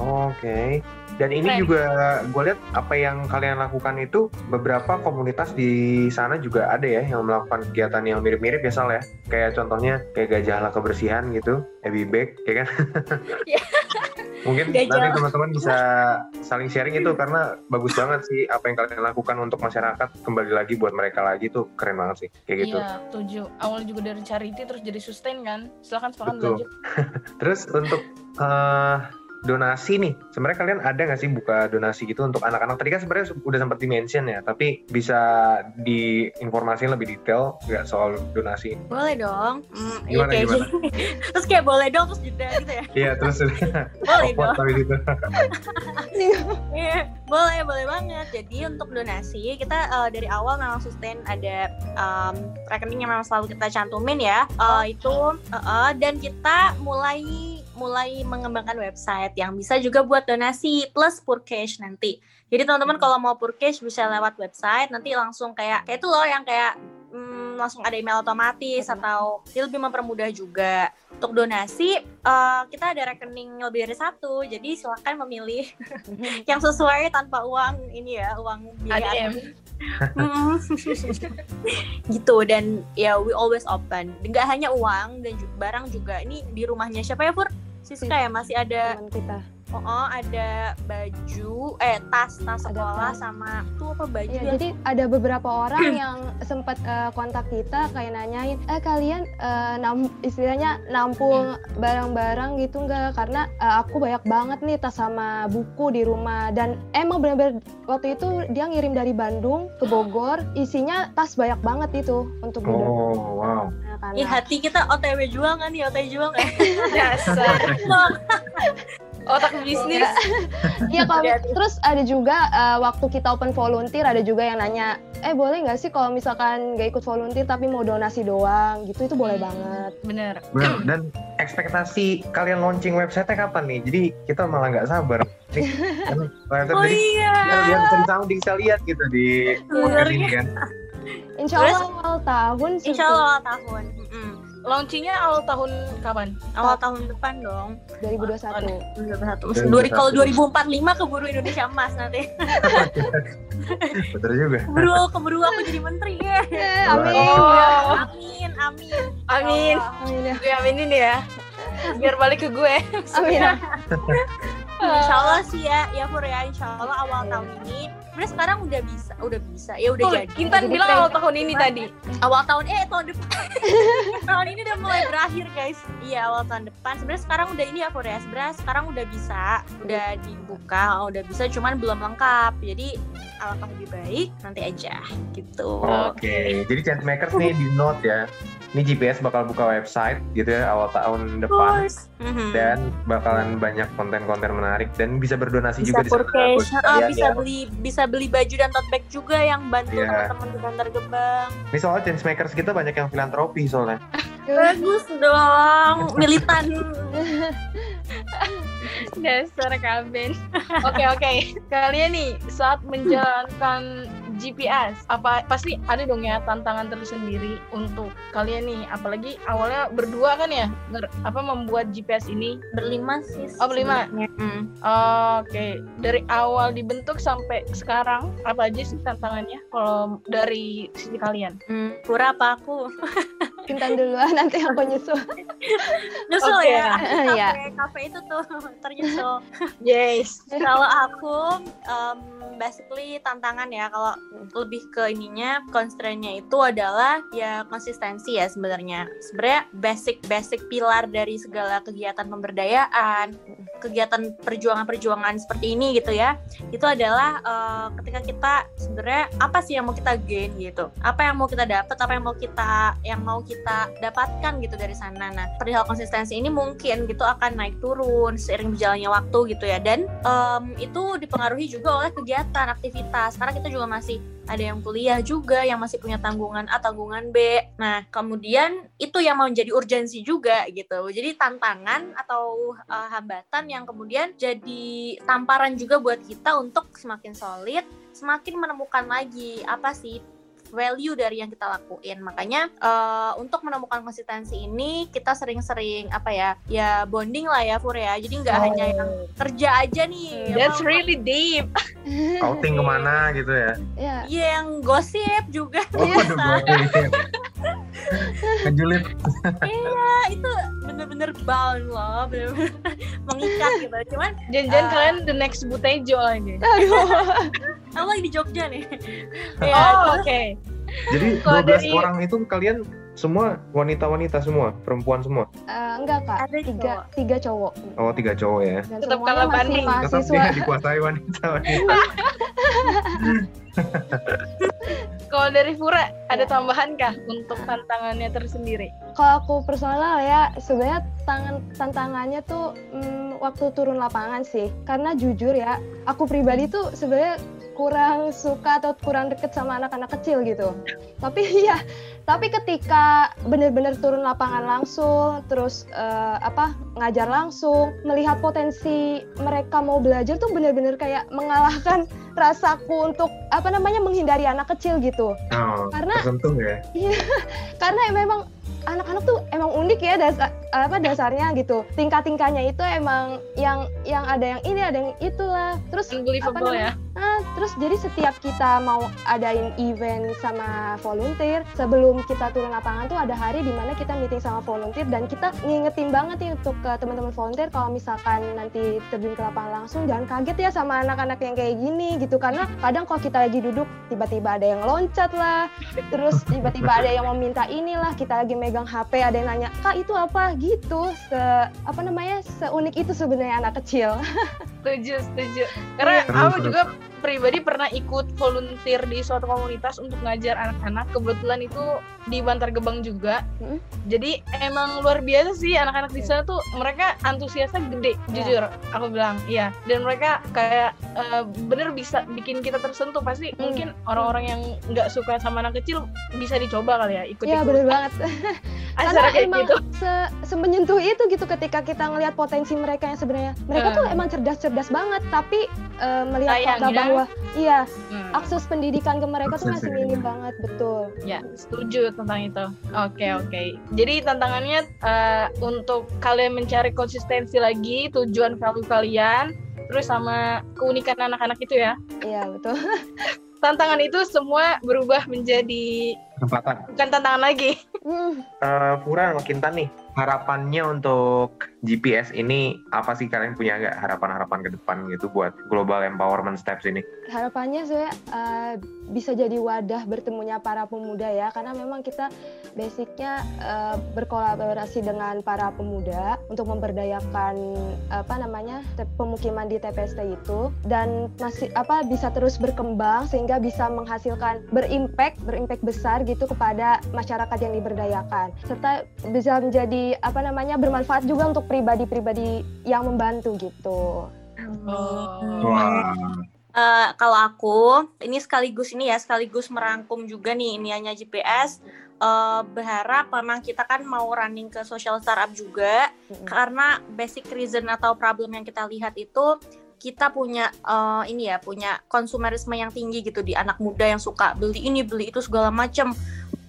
Speaker 3: Oke. Dan ini
Speaker 1: Keren.
Speaker 3: juga gue lihat apa yang kalian lakukan itu beberapa komunitas di sana juga ada ya yang melakukan kegiatan yang mirip-mirip ya Sal ya. Kayak contohnya kayak gajahlah kebersihan gitu, Abby Bag, ya kan?
Speaker 1: Iya.
Speaker 3: Mungkin
Speaker 6: Gajah.
Speaker 3: nanti teman-teman bisa saling sharing itu karena bagus banget sih apa yang kalian lakukan untuk masyarakat kembali lagi buat mereka lagi tuh keren banget sih kayak gitu.
Speaker 1: Iya, tujuh. Awal juga dari charity terus jadi sustain kan. Silakan silakan lanjut.
Speaker 3: Terus untuk eh, donasi nih, sebenarnya kalian ada nggak sih buka donasi gitu untuk anak-anak? Tadi kan sebenarnya udah sempat di-mention ya, tapi bisa diinformasiin lebih detail nggak soal donasi?
Speaker 6: boleh dong Mm, iya,
Speaker 3: Gimana,
Speaker 6: kayak
Speaker 3: gimana?
Speaker 6: gini. terus kayak boleh dong terus jeda gitu ya
Speaker 3: Iya, terus
Speaker 6: boleh dong
Speaker 3: tapi gitu.
Speaker 6: Iya, boleh, boleh banget. Jadi untuk donasi kita eh, dari awal memang sustain ada em, rekening yang memang selalu kita cantumin ya. Eh, itu eh, eh, dan kita mulai mulai mengembangkan website yang bisa juga buat donasi plus purchase nanti. Jadi teman-teman kalau mau purchase bisa lewat website nanti langsung kayak kayak itu loh yang kayak mm, langsung ada email otomatis atau jadi lebih mempermudah juga. Untuk donasi eh, kita ada rekening lebih dari satu, jadi silakan memilih yang sesuai tanpa uang ini ya uang biaya
Speaker 1: ADM.
Speaker 6: Mm. gitu dan ya we always open nggak hanya uang dan juga barang juga ini di rumahnya siapa ya Fur Siska ya masih ada
Speaker 5: Teman kita.
Speaker 6: Oh, oh, ada baju eh tas tas sekolah sama tuh apa baju
Speaker 5: Iya,
Speaker 6: ya
Speaker 5: jadi ada beberapa orang yang sempat eh, kontak kita kayak nanyain, eh kalian eh, nam istilahnya nampung barang-barang gitu nggak? Karena eh, aku banyak banget nih tas sama buku di rumah dan emang benar-benar waktu itu dia ngirim dari Bandung ke Bogor, isinya tas banyak banget itu untuk
Speaker 3: Oh, wow.
Speaker 5: anak-anak.
Speaker 6: Ih, hati kita OTW jual nggak nih OTW jual nggak
Speaker 1: Dasar. Otak bisnis.
Speaker 5: Iya kalau
Speaker 6: Hati-hati.
Speaker 5: terus ada juga eh, waktu kita open volunteer ada juga yang nanya, eh boleh nggak sih kalau misalkan nggak ikut volunteer tapi mau donasi doang gitu itu boleh
Speaker 1: Hmm.
Speaker 5: banget.
Speaker 1: Bener.
Speaker 3: Benar. Dan ekspektasi kalian launching website-nya kapan nih? Jadi kita malah nggak sabar. Nih, kan website
Speaker 6: oh
Speaker 3: jadi
Speaker 6: iya
Speaker 3: biar, bisa bisa lihat gitu di podcast ini kan.
Speaker 5: Insya? Allah awal tahun.
Speaker 6: Insya Allah awal tahun Mm-mm.
Speaker 1: Launchingnya awal tahun kapan?
Speaker 6: awal tahun depan dong
Speaker 5: 2021.
Speaker 6: 2021 Dua- kalau 2045 keburu Indonesia emas nanti
Speaker 3: Betul juga.
Speaker 6: keburu keburu aku jadi menteri ya
Speaker 5: Eh, amin.
Speaker 1: Oh.
Speaker 6: amin amin
Speaker 1: Amin.
Speaker 6: Allah.
Speaker 5: Amin ya.
Speaker 1: Gue aminin ya. Biar balik ke gue.
Speaker 5: Amin ya.
Speaker 6: Insya Allah sih ya ya Pur ya Insya Allah awal tahun ini sebenarnya sekarang udah bisa udah bisa. Ya udah
Speaker 1: Oh,
Speaker 6: jadi.
Speaker 1: Intan
Speaker 5: Jadi
Speaker 1: bilang awal tahun ini tadi.
Speaker 6: awal tahun eh tahun depan. Tahun ini udah mulai berakhir guys. Iya awal tahun depan. Sebenarnya sekarang udah ini ya ya sebenarnya sekarang udah bisa udah dibuka udah bisa cuman belum lengkap. Jadi alangkah lebih baik nanti aja. Gitu.
Speaker 3: Oke, jadi change makers nih di note ya. Ini GPS bakal buka website gitu ya awal tahun depan
Speaker 6: Mhm.
Speaker 3: dan bakalan banyak konten-konten menarik dan bisa berdonasi
Speaker 6: bisa
Speaker 3: juga di sana
Speaker 6: ah,
Speaker 3: kalian
Speaker 6: bisa
Speaker 3: ya.
Speaker 6: beli bisa beli baju dan tote bag juga yang bantu
Speaker 3: Iya.
Speaker 6: teman-teman di Bantar Gebang.
Speaker 3: Ini soal change makers kita banyak yang filantropi soalnya.
Speaker 6: Bagus dong, militan.
Speaker 1: Dasar kaben. Oke oke. Kalian nih saat menjalankan GPS apa pasti ada dong ya tantangan tersendiri untuk kalian nih apalagi awalnya berdua kan ya ber- apa membuat GPS ini
Speaker 6: Berlima sih.
Speaker 1: Oh, berlima.
Speaker 6: Hmm.
Speaker 1: Oke, dari awal dibentuk sampai sekarang apa aja sih tantangannya? Kalau dari sisi kalian?
Speaker 6: Hmm, Pura apa aku?
Speaker 5: Kintan duluan nanti aku nyusul.
Speaker 6: Nyusul
Speaker 1: Oke.
Speaker 6: ya.
Speaker 5: Iya.
Speaker 6: Kafe kafe itu tuh ternyusul.
Speaker 1: Yes.
Speaker 6: kalau aku um, basically tantangan ya kalau lebih ke ininya constraint-nya itu adalah ya konsistensi ya sebenarnya. Sebenarnya basic basic pilar dari segala kegiatan pemberdayaan kegiatan perjuangan-perjuangan seperti ini gitu ya itu adalah uh, ketika kita sebenarnya apa sih yang mau kita gain gitu? Apa yang mau kita dapat apa yang mau kita yang mau kita dapatkan gitu dari sana. Nah perihal konsistensi ini mungkin gitu akan naik turun seiring berjalannya waktu gitu ya. Dan em, itu dipengaruhi juga oleh kegiatan aktivitas. Karena kita juga masih ada yang kuliah juga yang masih punya tanggungan A tanggungan B. Nah kemudian itu yang mau menjadi urgensi juga gitu. Jadi tantangan atau eh, hambatan yang kemudian jadi tamparan juga buat kita untuk semakin solid semakin menemukan lagi apa sih value dari yang kita lakuin makanya eh, untuk menemukan konsistensi ini kita sering-sering apa ya ya bonding lah ya Fur ya jadi nggak hanya yang kerja aja nih
Speaker 1: That's
Speaker 6: apa-
Speaker 1: really deep.
Speaker 3: Outing ke mana gitu ya.
Speaker 5: Ya,
Speaker 6: Iya, yang gosip juga
Speaker 3: Oh,
Speaker 6: biasa.
Speaker 3: Kejulit.
Speaker 6: Iya, itu bener-bener bound loh, bener-bener mengikat gitu. Cuman
Speaker 1: Jangan-jangan
Speaker 6: Ah.
Speaker 1: kalian the next Butejo lagi.
Speaker 6: aku lagi di Jogja nih.
Speaker 1: Oh,
Speaker 6: Iya,
Speaker 1: oke.
Speaker 3: Jadi
Speaker 1: Kalau
Speaker 3: 12
Speaker 1: dari-
Speaker 3: orang itu kalian semua wanita-wanita semua, perempuan semua.
Speaker 5: eh, enggak kak,
Speaker 6: Ada
Speaker 5: tiga,
Speaker 6: cowok.
Speaker 5: tiga cowok.
Speaker 3: Oh, tiga cowok ya.
Speaker 5: Dan
Speaker 1: Tetap kalah banding.
Speaker 3: Tetap dia dikuasai wanita-wanita.
Speaker 1: Kalau dari Fura ada tambahan kah untuk tantangannya tersendiri?
Speaker 5: Kalau aku personal ya, sebenarnya tangan tantangannya tuh mm, waktu turun lapangan sih. Karena jujur ya, aku pribadi tuh sebenarnya kurang suka atau kurang deket sama anak-anak kecil gitu. Tapi ya, tapi ketika bener-bener turun lapangan langsung, terus eh, apa ngajar langsung, melihat potensi mereka mau belajar tuh bener-bener kayak mengalahkan rasaku untuk apa namanya menghindari anak kecil gitu.
Speaker 3: Oh,
Speaker 5: Karena
Speaker 3: tersentuh ya.
Speaker 5: karena memang anak-anak tuh emang unik ya dasar apa dasarnya gitu. Tingkat-tingkahnya itu emang yang yang ada yang ini ada yang itulah. Terus Apa
Speaker 1: ya.
Speaker 5: ah, terus jadi setiap kita mau adain event sama volunteer sebelum kita turun lapangan tuh ada hari di mana kita meeting sama volunteer dan kita ngingetin banget nih untuk ke teman-teman volunteer kalau misalkan nanti terjun ke lapangan langsung jangan kaget ya sama anak-anak yang kayak gini gitu. Karena kadang kalau kita lagi duduk tiba-tiba ada yang loncat lah terus tiba-tiba ada yang mau minta inilah kita lagi megang HP ada yang nanya kak itu apa? Gitu se apa namanya seunik itu sebenarnya anak kecil
Speaker 1: Setuju, setuju. Karena
Speaker 3: Seru,
Speaker 1: aku
Speaker 3: seru.
Speaker 1: juga pribadi pernah ikut volunteer di suatu komunitas untuk ngajar anak-anak. Kebetulan itu di Bantar Gebang juga.
Speaker 5: Hmm.
Speaker 1: Jadi emang luar biasa sih anak-anak di sana tuh mereka antusiasnya gede,
Speaker 5: Ya.
Speaker 1: jujur. Aku bilang, iya. Dan mereka kayak eh, bener bisa bikin kita tersentuh. Pasti
Speaker 5: Hmm.
Speaker 1: mungkin orang-orang yang nggak suka sama anak kecil bisa dicoba kali ya ikut
Speaker 5: Iya bener banget
Speaker 1: acara
Speaker 5: karena
Speaker 1: kayak
Speaker 5: emang
Speaker 1: gitu.
Speaker 5: se semenyentuh itu gitu ketika kita ngelihat potensi mereka yang sebenarnya mereka tuh
Speaker 1: Hmm.
Speaker 5: emang cerdas-cerdas banget tapi eh, melihat
Speaker 1: Sayang
Speaker 5: fakta
Speaker 1: ya.
Speaker 5: bahwa iya
Speaker 1: Hmm.
Speaker 5: akses pendidikan ke mereka tuh
Speaker 3: Akses
Speaker 5: masih
Speaker 3: ya.
Speaker 5: minim banget betul
Speaker 1: Ya, setuju tentang itu. Oke, oke. Jadi tantangannya eh, untuk kalian mencari konsistensi lagi tujuan value kalian, terus sama keunikan anak-anak itu ya.
Speaker 5: iya betul
Speaker 1: Tantangan itu semua berubah menjadi
Speaker 3: Kesempatan.
Speaker 1: bukan tantangan lagi.
Speaker 5: Hmm,
Speaker 3: Eh, Pura sama Kintan nih, harapannya untuk GPS ini apa sih kalian punya nggak harapan-harapan ke depan gitu buat global empowerment steps ini?
Speaker 5: harapannya saya eh, bisa jadi wadah bertemunya para pemuda ya karena memang kita basicnya eh, berkolaborasi dengan para pemuda untuk memberdayakan apa namanya pemukiman di TPST itu dan masih apa bisa terus berkembang sehingga bisa menghasilkan berimpact berimpact besar gitu kepada masyarakat yang diberdayakan serta bisa menjadi apa namanya bermanfaat juga untuk pribadi-pribadi yang membantu gitu.
Speaker 1: Oh.
Speaker 3: Wah,
Speaker 6: Eh, kalau aku ini sekaligus ini ya sekaligus merangkum juga nih iniannya GPS Eh, berharap memang kita kan mau running ke social startup juga
Speaker 5: Mm-mm.
Speaker 6: karena basic reason atau problem yang kita lihat itu kita punya eh, ini ya punya konsumerisme yang tinggi gitu di anak muda yang suka beli ini beli itu segala macam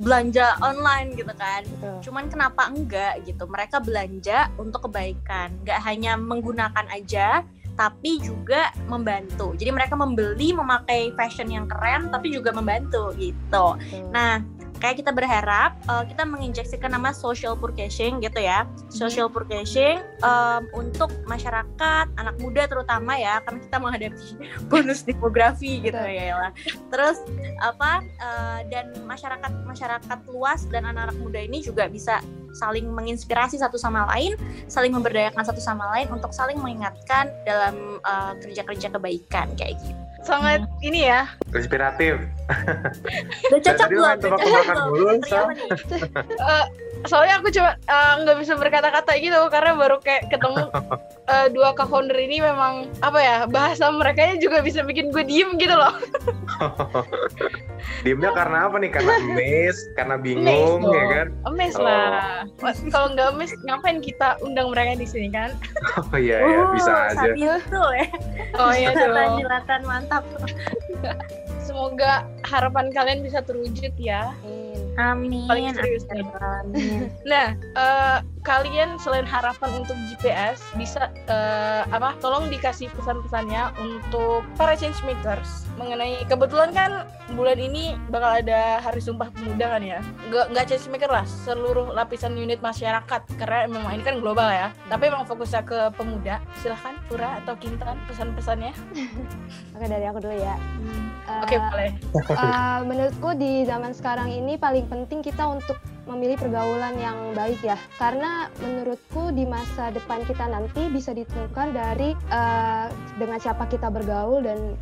Speaker 6: belanja online gitu kan.
Speaker 5: Betul.
Speaker 6: cuman kenapa enggak gitu? Mereka belanja untuk kebaikan. Nggak hanya menggunakan aja tapi juga membantu. Jadi mereka membeli memakai fashion yang keren tapi juga membantu gitu.
Speaker 5: Betul.
Speaker 6: nah kayak kita berharap uh, kita menginjeksikan nama social purchasing gitu ya. Social purchasing um, untuk masyarakat anak muda terutama ya karena kita menghadapi bonus demografi gitu ya Ella. terus apa uh, dan masyarakat masyarakat luas dan anak-anak muda ini juga bisa saling menginspirasi satu sama lain saling memberdayakan satu sama lain untuk saling mengingatkan dalam uh, kerja-kerja kebaikan kayak gitu
Speaker 1: Sangat ini ya.
Speaker 3: inspiratif.
Speaker 6: udah cocok belum Udah cocok belum?
Speaker 1: Soalnya aku cuma eh, nggak bisa berkata-kata gitu karena baru kayak ketemu eh, dua co-founder ini memang apa ya bahasa mereka juga bisa bikin gue diem gitu loh.
Speaker 3: Diemnya karena apa nih? Karena emes, karena bingung
Speaker 1: dong.
Speaker 3: ya kan?
Speaker 1: Emes
Speaker 3: Oh.
Speaker 1: lah. Kalau nggak emes ngapain kita undang mereka di sini kan?
Speaker 3: Oh iya ya,
Speaker 6: Uh,
Speaker 3: bisa aja.
Speaker 6: Sabi itu ya.
Speaker 1: Oh iya dong.
Speaker 6: silakan mantap.
Speaker 1: Semoga harapan kalian bisa terwujud ya.
Speaker 5: Amin.
Speaker 6: Amin.
Speaker 1: Paling serius.
Speaker 6: Amin.
Speaker 1: Nah, eh, kalian selain harapan untuk GPS bisa eh, apa? Tolong dikasih pesan-pesannya untuk para change makers mengenai kebetulan kan bulan ini bakal ada Hari Sumpah Pemuda kan ya. Nggak nggak change maker lah, seluruh lapisan unit masyarakat karena memang ini kan global ya. Tapi emang fokusnya ke pemuda. Silahkan Pura atau Kintan pesan-pesannya.
Speaker 5: Oke dari aku dulu ya.
Speaker 1: Oke
Speaker 5: Eh,
Speaker 1: boleh.
Speaker 5: eh, menurutku di zaman sekarang ini paling penting kita untuk memilih pergaulan yang baik ya. Karena menurutku di masa depan kita nanti bisa ditentukan dari eh, dengan siapa kita bergaul dan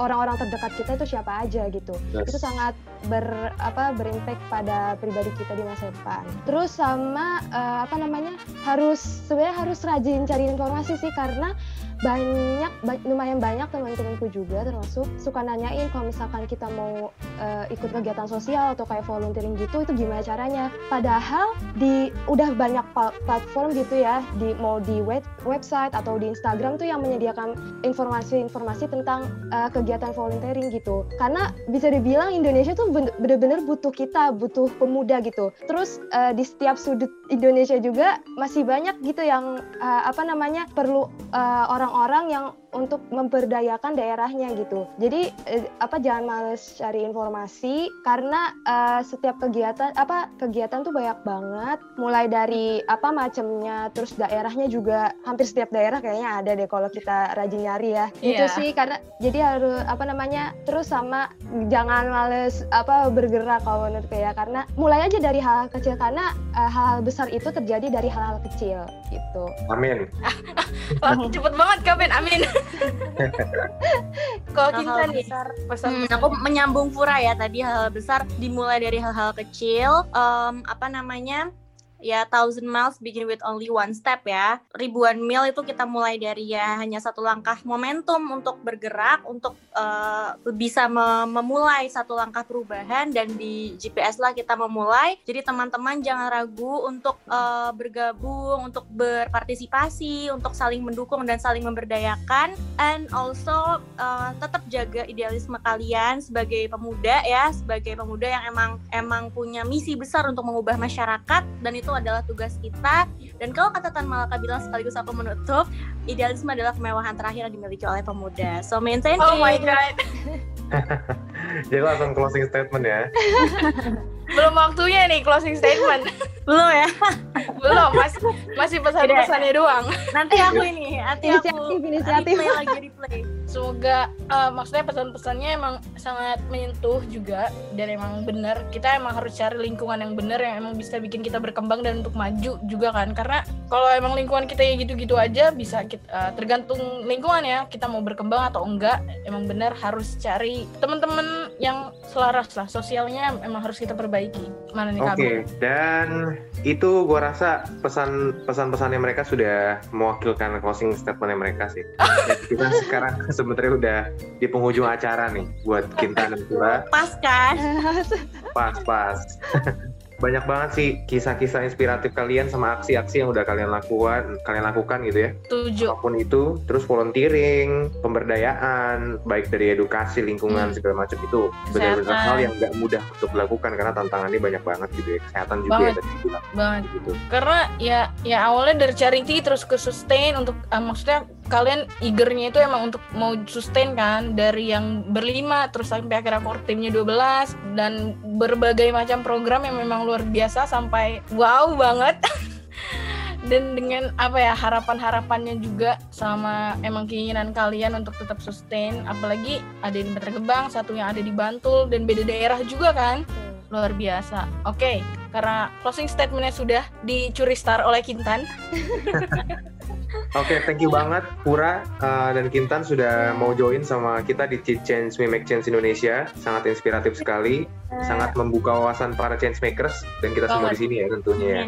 Speaker 5: orang-orang terdekat kita itu siapa aja gitu.
Speaker 3: Yes.
Speaker 5: itu sangat ber apa berimpact pada pribadi kita di masa depan. Terus sama eh, apa namanya harus sebenarnya harus rajin cari informasi sih karena banyak ba- lumayan banyak teman-temanku juga termasuk suka nanyain kalau misalkan kita mau eh, ikut kegiatan sosial atau kayak volunteering gitu itu gimana caranya? Padahal di udah banyak platform gitu ya di mau di web website atau di Instagram tuh yang menyediakan informasi-informasi tentang eh, kegiatan volunteering gitu. Karena bisa dibilang Indonesia tuh ben- bener-bener butuh kita butuh pemuda gitu. Terus eh, di setiap sudut Indonesia juga masih banyak gitu yang eh, apa namanya perlu eh, orang-orang yang untuk memberdayakan daerahnya gitu. Jadi eh, apa jangan males cari informasi karena eh, setiap kegiatan apa kegiatan tuh banyak banget. Mulai dari apa macamnya, terus daerahnya juga hampir setiap daerah kayaknya ada deh kalau kita rajin nyari ya. Gitu
Speaker 1: Iya.
Speaker 5: sih karena jadi harus apa namanya terus sama jangan males apa bergerak kalau menurutku ya karena mulai aja dari hal-hal kecil karena eh, hal-hal besar itu terjadi dari hal-hal kecil gitu.
Speaker 3: Amin.
Speaker 1: Wah, cepet banget Kevin, amin. Kalau Kintan nih
Speaker 6: besar.
Speaker 1: pesan
Speaker 6: Hmm, aku menyambung Fura ya tadi hal-hal besar dimulai dari hal-hal kecil em, apa namanya ya thousand miles begin with only one step ya. Ribuan mil itu kita mulai dari ya hanya satu langkah momentum untuk bergerak untuk eh, bisa me- memulai satu langkah perubahan dan di GPS lah kita memulai. Jadi teman-teman jangan ragu untuk eh, bergabung untuk berpartisipasi untuk saling mendukung dan saling memberdayakan. And also uh, tetap jaga idealisme kalian sebagai pemuda ya sebagai pemuda yang emang emang punya misi besar untuk mengubah masyarakat dan itu adalah tugas kita dan kalau kata Tan Malaka bilang sekaligus aku menutup idealisme adalah kemewahan terakhir yang dimiliki oleh pemuda so maintain
Speaker 1: Oh my god.
Speaker 3: Jadi langsung closing statement ya.
Speaker 1: belum waktunya nih closing statement.
Speaker 6: Belum ya?
Speaker 1: belum, masih masih pesan-pesannya doang.
Speaker 6: Nanti aku ini, nanti aku
Speaker 5: Inisiatif, inisiatif.
Speaker 6: replay lagi replay.
Speaker 1: Semoga eh, maksudnya pesan-pesannya emang sangat menyentuh juga dan emang benar. Kita emang harus cari lingkungan yang benar yang emang bisa bikin kita berkembang dan untuk maju juga kan. Karena kalau emang lingkungan kita ya gitu-gitu aja bisa kita, eh, tergantung lingkungan ya kita mau berkembang atau enggak emang benar harus cari teman-teman yang selaras lah. Sosialnya emang harus kita perbaiki. Mana nih
Speaker 3: Oke, dan itu gua rasa pesan pesan-pesannya mereka sudah mewakilkan closing statementnya mereka sih. Kita sekarang sebenarnya udah di penghujung acara nih buat Kinta dan Pura.
Speaker 6: Pas kan?
Speaker 3: Pas-pas. Banyak banget sih kisah-kisah inspiratif kalian sama aksi-aksi yang udah kalian lakukan, kalian lakukan gitu ya.
Speaker 1: tujuh
Speaker 3: Apa pun itu, terus volunteering, pemberdayaan, baik dari edukasi, lingkungan
Speaker 1: Hmm.
Speaker 3: segala macam itu benar-benar hal yang nggak mudah untuk dilakukan karena tantangannya banyak banget gitu ya. Kesehatan juga
Speaker 1: Banget.
Speaker 3: ya tadi bilang
Speaker 1: banget
Speaker 3: gitu.
Speaker 1: karena ya ya awalnya dari charity terus ke sustain untuk eh, maksudnya kalian eagernya itu emang untuk mau sustain kan dari yang berlima terus sampai akhirnya core timnya 12 dan berbagai macam program yang memang luar biasa sampai wow banget dan dengan apa ya harapan-harapannya juga sama emang keinginan kalian untuk tetap sustain apalagi ada di Bantar satu yang ada di Bantul dan beda daerah juga kan luar biasa. Oke, karena closing statementnya sudah dicuri star oleh Kintan.
Speaker 3: Oke, thank you banget Pura uh, dan Kintan sudah mau join sama kita di Change We Make Change Indonesia. Sangat inspiratif sekali, sangat membuka wawasan para change makers dan kita semua di sini ya tentunya ya.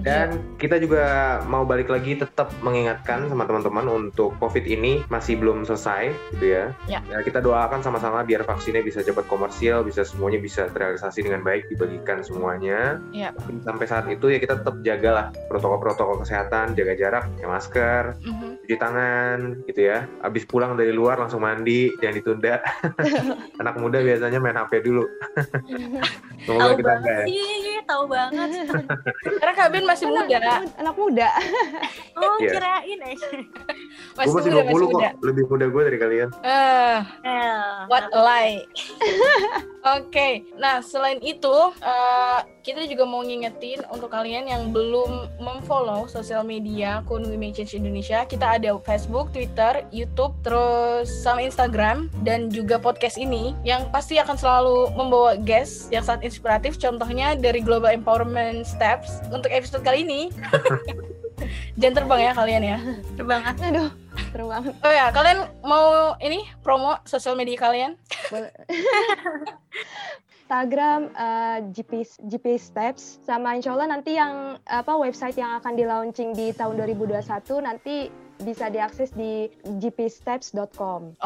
Speaker 3: Dan kita juga mau balik lagi tetap mengingatkan sama teman-teman untuk COVID ini masih belum selesai gitu ya.
Speaker 1: Ya.
Speaker 3: kita doakan sama-sama biar vaksinnya bisa cepat komersial, bisa semuanya bisa terrealisasi dengan baik, dibagikan semuanya.
Speaker 1: Ya.
Speaker 3: Sampai saat itu ya kita tetap jagalah protokol-protokol kesehatan, jaga jarak, pakai masker,
Speaker 1: Mhm.
Speaker 3: cuci tangan gitu ya. Abis pulang dari luar langsung mandi, jangan ditunda. Anak muda biasanya main HP dulu. Semoga
Speaker 6: Tahu
Speaker 3: kita enggak
Speaker 6: banget
Speaker 3: ya.
Speaker 6: sih, tahu banget.
Speaker 1: Karena Kak Ben masih muda,
Speaker 5: Anak muda.
Speaker 6: Oh,
Speaker 3: Iya.
Speaker 6: kirain eh.
Speaker 1: masih,
Speaker 3: Gue masih
Speaker 1: muda,
Speaker 3: 20
Speaker 1: masih
Speaker 3: kok,
Speaker 1: muda.
Speaker 3: lebih muda gue dari kalian.
Speaker 1: Eh,
Speaker 6: Eh,
Speaker 1: what a lie. Oke, nah selain itu eh, kita juga mau ngingetin untuk kalian yang belum memfollow sosial media akun Make Change Indonesia, kita ada Facebook, Twitter, YouTube, terus sama Instagram dan juga podcast ini yang pasti akan selalu membawa guest yang sangat inspiratif. Contohnya dari Global Empowerment Steps untuk episode kali ini. Jangan terbang ya kalian ya.
Speaker 6: Terbang.
Speaker 5: Aduh, seru banget.
Speaker 1: Oh ya, kalian mau ini promo sosial media kalian?
Speaker 5: Boleh. Instagram eh, GP GP Steps sama insya Allah nanti yang apa website yang akan di launching di tahun 2021 nanti bisa diakses di gpsteps.com.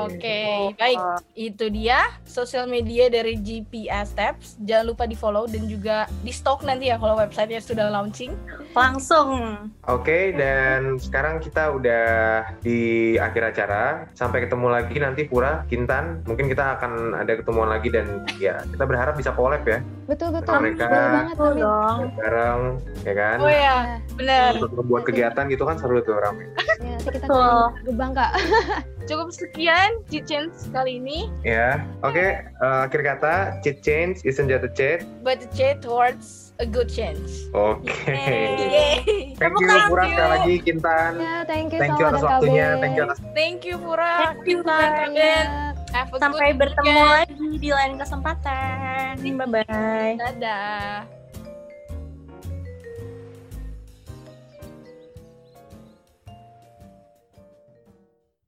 Speaker 1: Oke, baik. Itu dia sosial media dari GPS Steps. Jangan lupa di follow dan juga di stok nanti ya kalau websitenya sudah launching.
Speaker 6: Langsung.
Speaker 3: Oke, dan sekarang kita udah di akhir acara. Sampai ketemu lagi nanti Pura, Kintan. Mungkin kita akan ada ketemuan lagi dan ya kita berharap bisa collab ya
Speaker 5: Betul betul.
Speaker 3: Mereka-
Speaker 5: Boleh banget Amin.
Speaker 6: dong.
Speaker 3: bareng, ya kan?
Speaker 1: Oh ya, benar.
Speaker 3: Untuk membuat kegiatan gitu kan seru tuh rame.
Speaker 5: Ya, nanti kita
Speaker 6: Betul.
Speaker 5: ke Gebang kak.
Speaker 1: Cukup sekian Chance kali ini.
Speaker 3: Ya, oke. eh, akhir kata, cheat change isn't just a cheat.
Speaker 1: But the chat towards a good chance.
Speaker 3: Oke.
Speaker 1: Yeay.
Speaker 3: Thank you Pura sekali lagi Kintan.
Speaker 5: Ya, thank you,
Speaker 3: Thank you atas waktunya. Thank you atas
Speaker 1: Thank you Pura.
Speaker 6: Thank you.
Speaker 1: Kaben. A
Speaker 6: Sampai bertemu
Speaker 1: weekend.
Speaker 6: lagi di lain kesempatan. Bye-bye.
Speaker 1: Dadah.